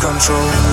control.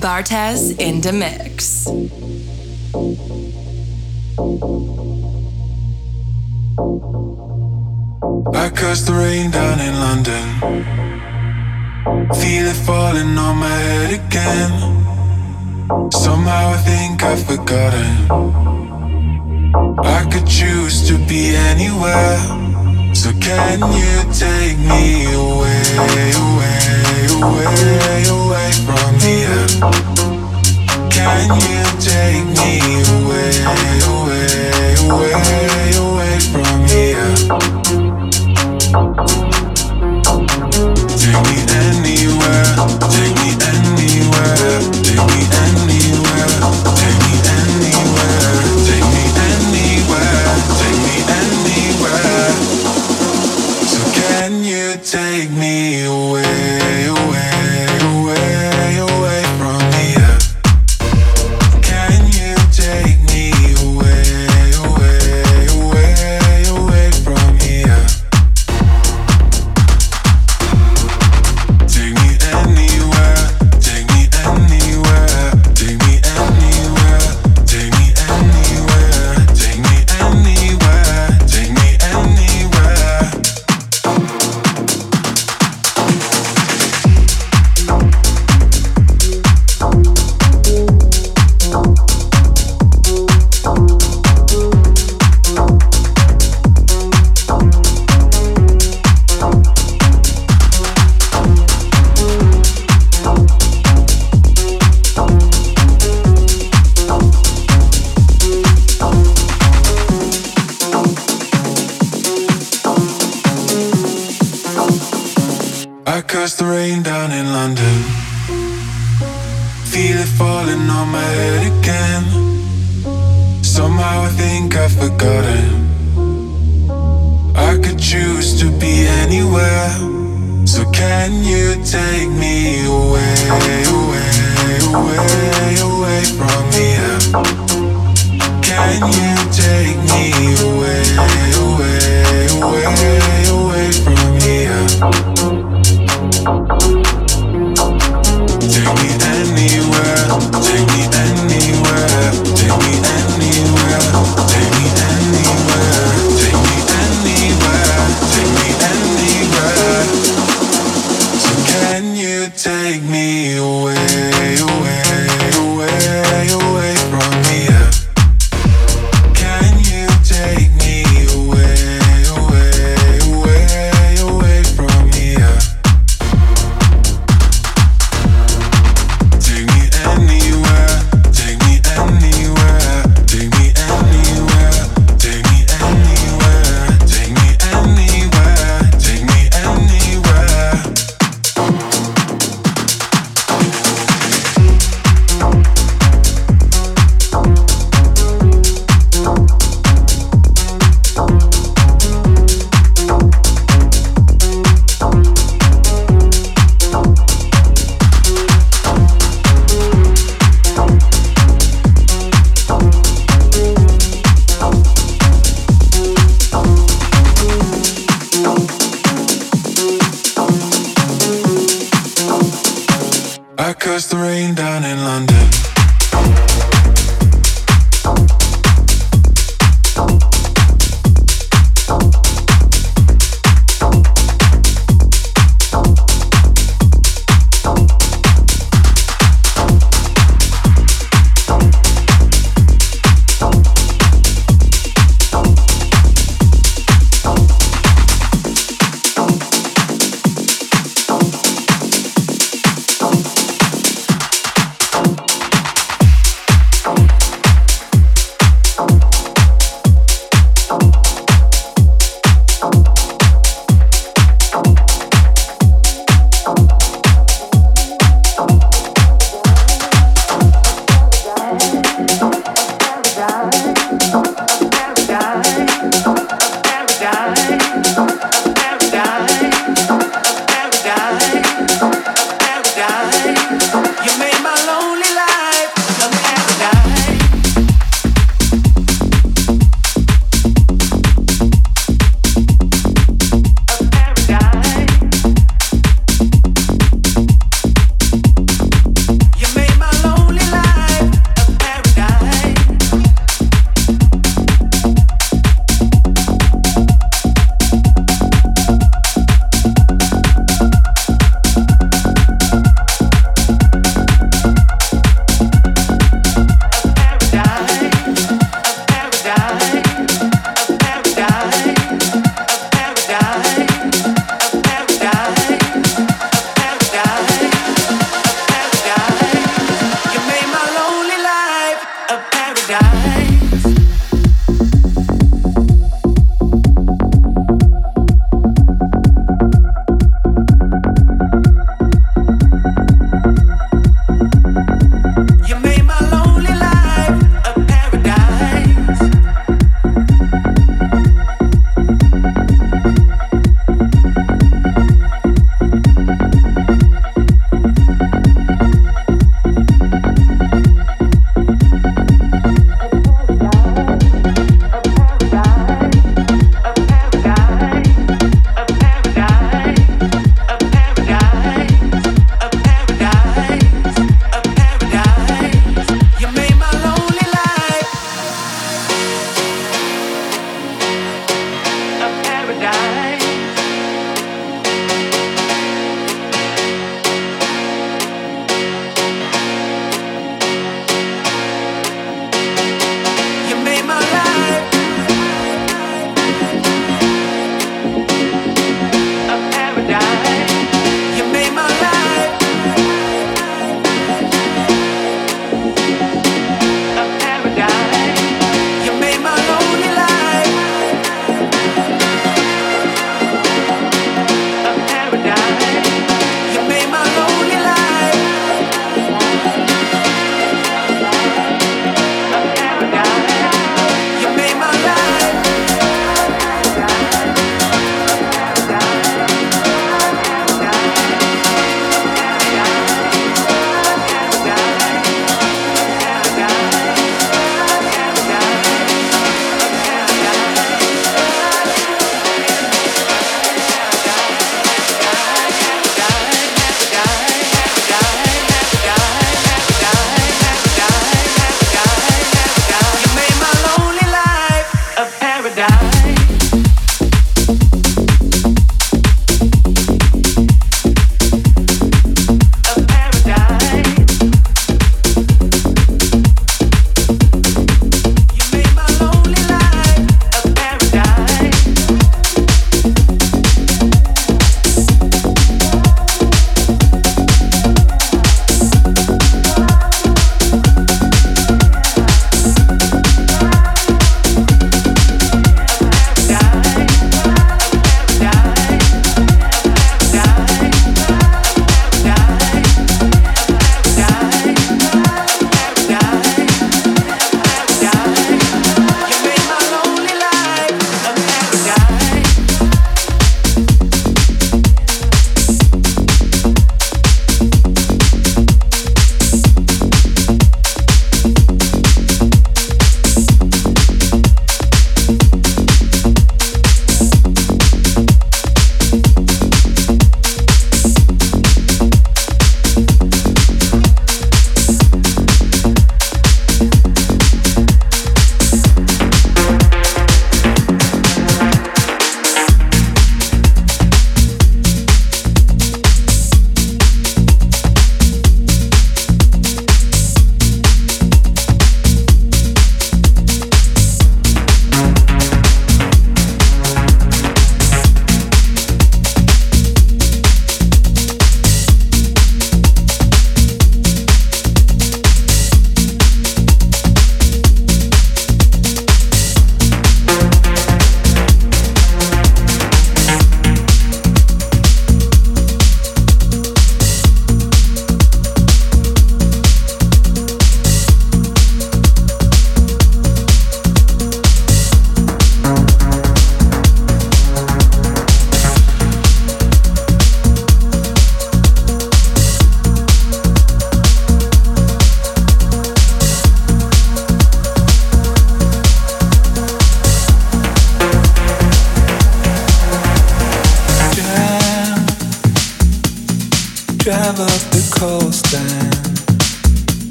Bartez in the mix.